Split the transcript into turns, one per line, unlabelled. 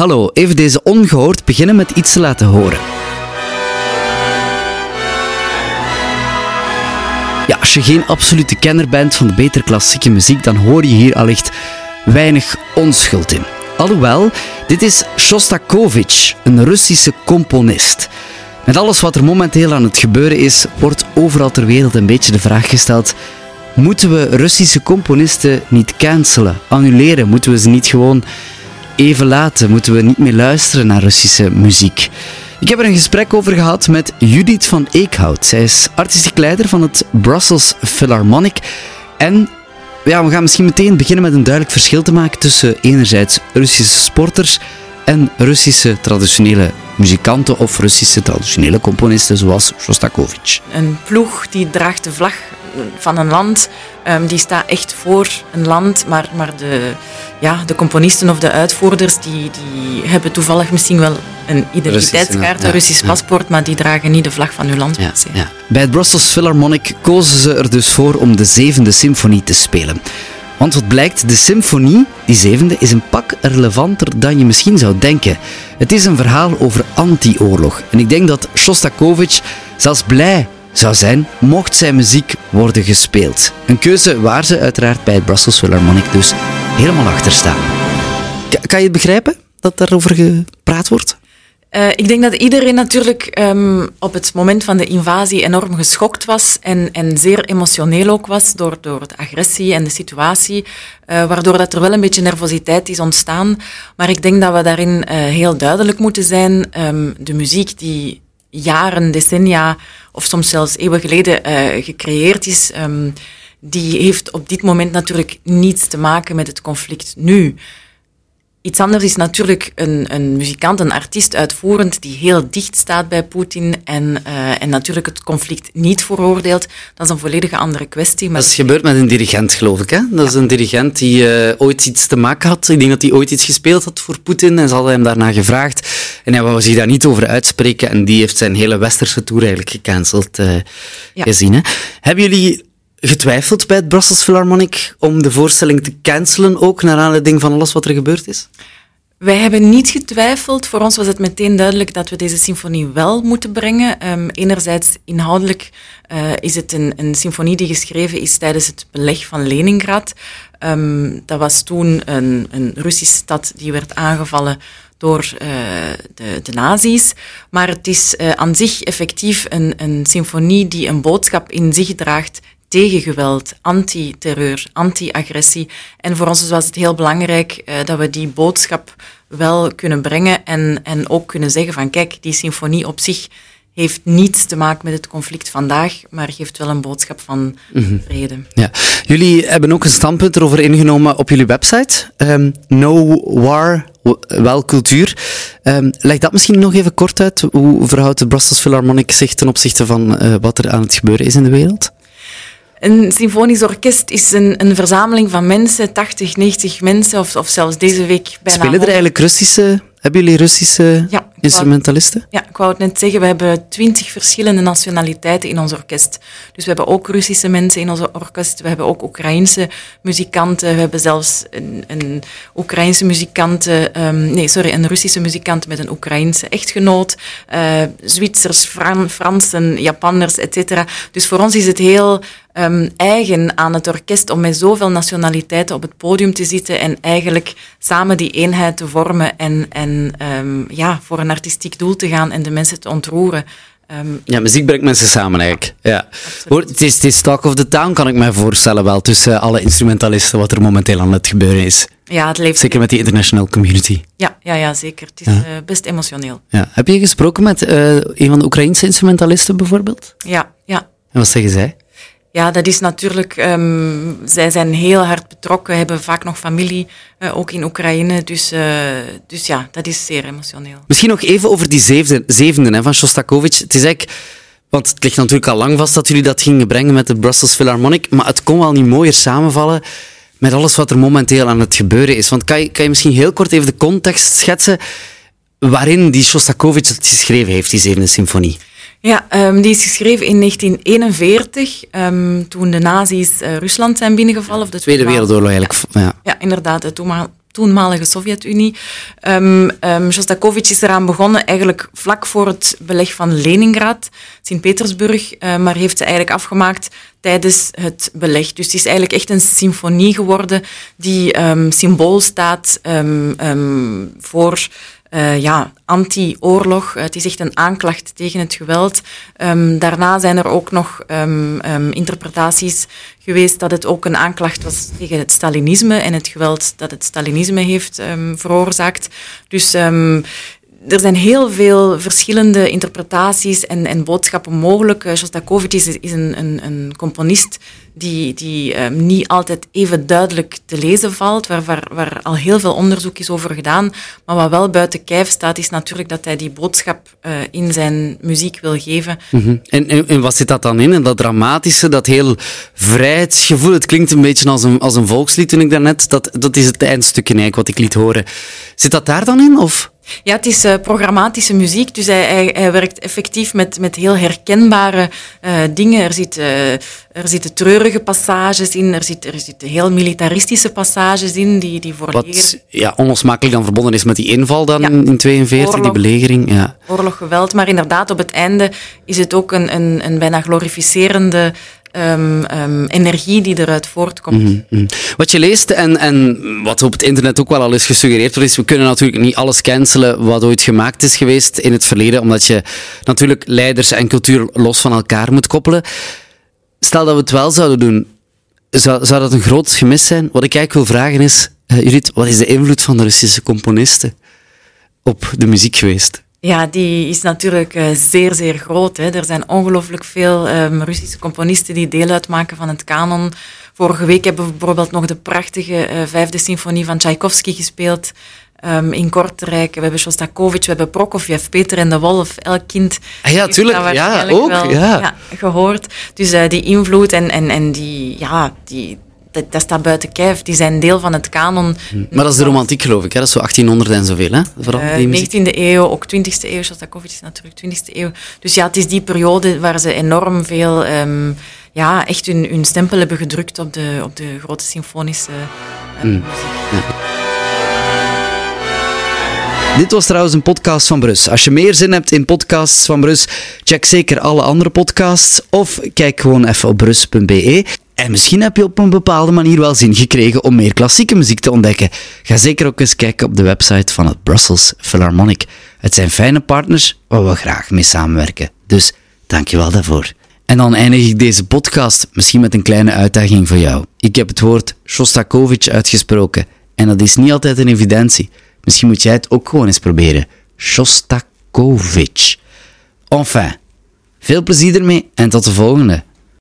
hallo, even deze ongehoord beginnen met iets te laten horen. Ja, als je geen absolute kenner bent van de beter klassieke muziek, dan hoor je hier allicht weinig onschuld in. Alhoewel, dit is Shostakovich, een Russische componist. Met alles wat er momenteel aan het gebeuren is, wordt overal ter wereld een beetje de vraag gesteld: moeten we Russische componisten niet cancelen, annuleren? Moeten we ze niet gewoon even laten? Moeten we niet meer luisteren naar Russische muziek? Ik heb er een gesprek over gehad met Judith van Eekhout. Zij is artistiek leider van het Brussels Philharmonic. En ja, we gaan misschien meteen beginnen met een duidelijk verschil te maken tussen enerzijds Russische sporters en Russische traditionele muzikanten of Russische traditionele componisten zoals Shostakovich.
Een ploeg die draagt de vlag van een land, um, die staat echt voor een land, maar, maar de, ja, de componisten of de uitvoerders die, die hebben toevallig misschien wel een identiteitskaart, een Russisch paspoort, maar die dragen niet de vlag van hun land.
Ja, ja. Bij het Brussels Philharmonic kozen ze er dus voor om de zevende symfonie te spelen. Want wat blijkt, de symfonie, die zevende, is een pak relevanter dan je misschien zou denken. Het is een verhaal over anti-oorlog. En ik denk dat Shostakovich zelfs blij zou zijn mocht zijn muziek worden gespeeld. Een keuze waar ze uiteraard bij het Brussels Philharmonic dus helemaal achter staan. Kan je het begrijpen dat daarover gepraat wordt?
Uh, ik denk dat iedereen natuurlijk um, op het moment van de invasie enorm geschokt was en, en zeer emotioneel ook was door, door de agressie en de situatie, uh, waardoor dat er wel een beetje nervositeit is ontstaan. Maar ik denk dat we daarin uh, heel duidelijk moeten zijn. Um, de muziek die jaren, decennia of soms zelfs eeuwen geleden gecreëerd is, um, die heeft op dit moment natuurlijk niets te maken met het conflict nu. Iets anders is natuurlijk een, een muzikant, een artiest uitvoerend die heel dicht staat bij Poetin en, uh, en natuurlijk het conflict niet veroordeelt. Dat is een volledige andere kwestie.
Maar dat is gebeurd met een dirigent, geloof ik. Hè? Dat is een dirigent die uh, ooit iets te maken had. Ik denk dat hij ooit iets gespeeld had voor Poetin en ze hadden hem daarna gevraagd. En hij wou zich daar niet over uitspreken en die heeft zijn hele westerse tour eigenlijk gecanceld uh, ja. gezien. Hè? Hebben jullie getwijfeld bij het Brussels Philharmonic om de voorstelling te cancelen, ook naar aanleiding van alles wat er gebeurd is?
Wij hebben niet getwijfeld. Voor ons was het meteen duidelijk dat we deze symfonie wel moeten brengen. Um, enerzijds inhoudelijk uh, is het een, een, symfonie die geschreven is tijdens het beleg van Leningrad. Um, dat was toen een, een Russische stad die werd aangevallen door uh, de, de nazi's. Maar het is uh, aan zich effectief een, een symfonie die een boodschap in zich draagt tegen geweld, anti-terreur, anti-agressie. En voor ons was het heel belangrijk uh, dat we die boodschap wel kunnen brengen en, en ook kunnen zeggen van kijk, die symfonie op zich heeft niets te maken met het conflict vandaag, maar geeft wel een boodschap van mm vrede.
Ja. Jullie hebben ook een standpunt erover ingenomen op jullie website. Um, no war, wel cultuur. Um, leg dat misschien nog even kort uit. Hoe verhoudt de Brussels Philharmonic zich ten opzichte van uh, wat er aan het gebeuren is in de wereld?
Een symfonisch orkest is een, een verzameling van mensen, 80, 90 mensen, of, of zelfs deze week bijna...
Spelen er eigenlijk Russische... Hebben jullie Russische ja, instrumentalisten?
ja, ik wou het net zeggen. We hebben twintig verschillende nationaliteiten in ons orkest. Dus we hebben ook Russische mensen in ons orkest. We hebben ook Oekraïense muzikanten. We hebben zelfs een, een Oekraïense muzikant... Um, nee, sorry, een Russische muzikant met een Oekraïense echtgenoot. Uh, Zwitsers, Fran Fransen, Japanners, etc. Dus voor ons is het heel um, eigen aan het orkest om met zoveel nationaliteiten op het podium te zitten en eigenlijk samen die eenheid te vormen en, en um, ja, voor een artistiek doel te gaan en de mensen te ontroeren.
Um, ja, muziek brengt mensen samen eigenlijk. Ja. het, is, het is talk of the town, kan ik me voorstellen wel, tussen alle instrumentalisten, wat er momenteel aan het gebeuren is.
Ja, het leeft.
Zeker met die international community.
Ja, ja, ja zeker. Het is ja. uh, best emotioneel.
Ja. Heb je gesproken met uh, een van de Oekraïnse instrumentalisten bijvoorbeeld?
Ja, ja.
En wat zeggen zij?
Ja, dat is natuurlijk. Um, zij zijn heel hard betrokken, hebben vaak nog familie, uh, ook in Oekraïne. Dus, uh, dus ja, dat is zeer emotioneel.
Misschien nog even over die zevende, zevende hè, van Shostakovich. Het is eigenlijk. Want het ligt natuurlijk al lang vast dat jullie dat gingen brengen met de Brussels Philharmonic. Maar het kon wel niet mooier samenvallen met alles wat er momenteel aan het gebeuren is. Want kan je, kan je misschien heel kort even de context schetsen waarin die Shostakovich het geschreven heeft, die zevende symfonie?
Ja, um, die is geschreven in 1941, um, ehm, toen de nazi's uh, Rusland zijn binnengevallen. Of
de Tweede Wereldoorlog eigenlijk. Ja,
ja inderdaad. De toenmalige Sovjet-Unie. Um, um, Shostakovich is eraan begonnen eigenlijk vlak voor het beleg van Leningrad, Sint-Petersburg, uh, maar heeft ze eigenlijk afgemaakt tijdens het beleg. Dus het is eigenlijk echt een symfonie geworden die um, symbool staat voor uh, ja, anti-oorlog. Het is echt een aanklacht tegen het geweld. Um, daarna zijn er ook nog um, um, interpretaties geweest dat het ook een aanklacht was tegen het Stalinisme en het geweld dat het Stalinisme heeft veroorzaakt. Dus er zijn heel veel verschillende interpretaties en, en boodschappen mogelijk. Uh, Shostakovich is, is een, een, een, componist die, die um, niet altijd even duidelijk te lezen valt, waar, waar, waar, al heel veel onderzoek is over gedaan. Maar wat wel buiten kijf staat, is natuurlijk dat hij die boodschap uh, in zijn muziek wil geven.
-hmm. en, en, en, wat zit dat dan in? Dat dramatische, dat heel vrijheidsgevoel? Het klinkt een beetje als een, als een volkslied toen ik daarnet... Dat, dat is het eindstukje eigenlijk wat ik liet horen. Zit dat daar dan in, of...
Ja, het is uh, programmatische muziek, dus hij, hij, hij, werkt effectief met, met heel herkenbare uh, dingen. Er, zit, uh, er zitten treurige passages in, er, zit, er zitten heel militaristische passages in, die, die voor
Wat ja, onlosmakelijk dan verbonden is met die inval dan ja. in 42, die belegering. Ja.
Oorlog, geweld, maar inderdaad op het einde is het ook een, een, een bijna glorificerende um, um, energie die eruit voortkomt. Mm
-hmm. Wat je leest en, en wat op het internet ook wel al is gesuggereerd wordt, is we kunnen natuurlijk niet alles cancelen wat ooit gemaakt is geweest in het verleden, omdat je natuurlijk leiders en cultuur los van elkaar moet koppelen. Stel dat we het wel zouden doen, zou, zou dat een groot gemis zijn? Wat ik eigenlijk wil vragen is, uh, Judith, wat is de invloed van de Russische componisten op de muziek geweest?
Ja, die is natuurlijk uh, zeer, zeer groot. Hè. Er zijn ongelooflijk veel um, Russische componisten die deel uitmaken van het kanon. Vorige week hebben we bijvoorbeeld nog de prachtige uh, vijfde symfonie van Tchaikovsky gespeeld. Um, in Kortrijk, we hebben Shostakovich, we hebben Prokofjev, Peter en de Wolf. Elk kind
ah, ja, tuurlijk. Ja, ook.
Wel,
ja.
ja. gehoord. Dus uh, die invloed en, en, en die, ja, die, dat, dat, staat buiten kijf. Die zijn deel van het kanon.
Maar dat is de romantiek, geloof ik. Hè? Dat is zo 1800 en zoveel, hè?
Vooral uh, die 19e eeuw, ook 20e eeuw. Shostakovich is natuurlijk 20e eeuw. Dus ja, het is die periode waar ze enorm veel... Um, ja, echt hun, hun stempel hebben gedrukt op de, op de grote symfonische uh, mm. muziek. Ja.
Dit was trouwens een podcast van Brus. Als je meer zin hebt in podcasts van Brus, check zeker alle andere podcasts of kijk gewoon even op brus.be. En misschien heb je op een bepaalde manier wel zin gekregen om meer klassieke muziek te ontdekken. Ga zeker ook eens kijken op de website van het Brussels Philharmonic. Het zijn fijne partners waar we graag mee samenwerken. Dus dankjewel daarvoor. En dan eindig ik deze podcast misschien met een kleine uitdaging voor jou. Ik heb het woord Shostakovich uitgesproken en dat is niet altijd een evidentie. Misschien moet jij het ook gewoon eens proberen. Shostakovich. Enfin, veel plezier ermee en tot de volgende.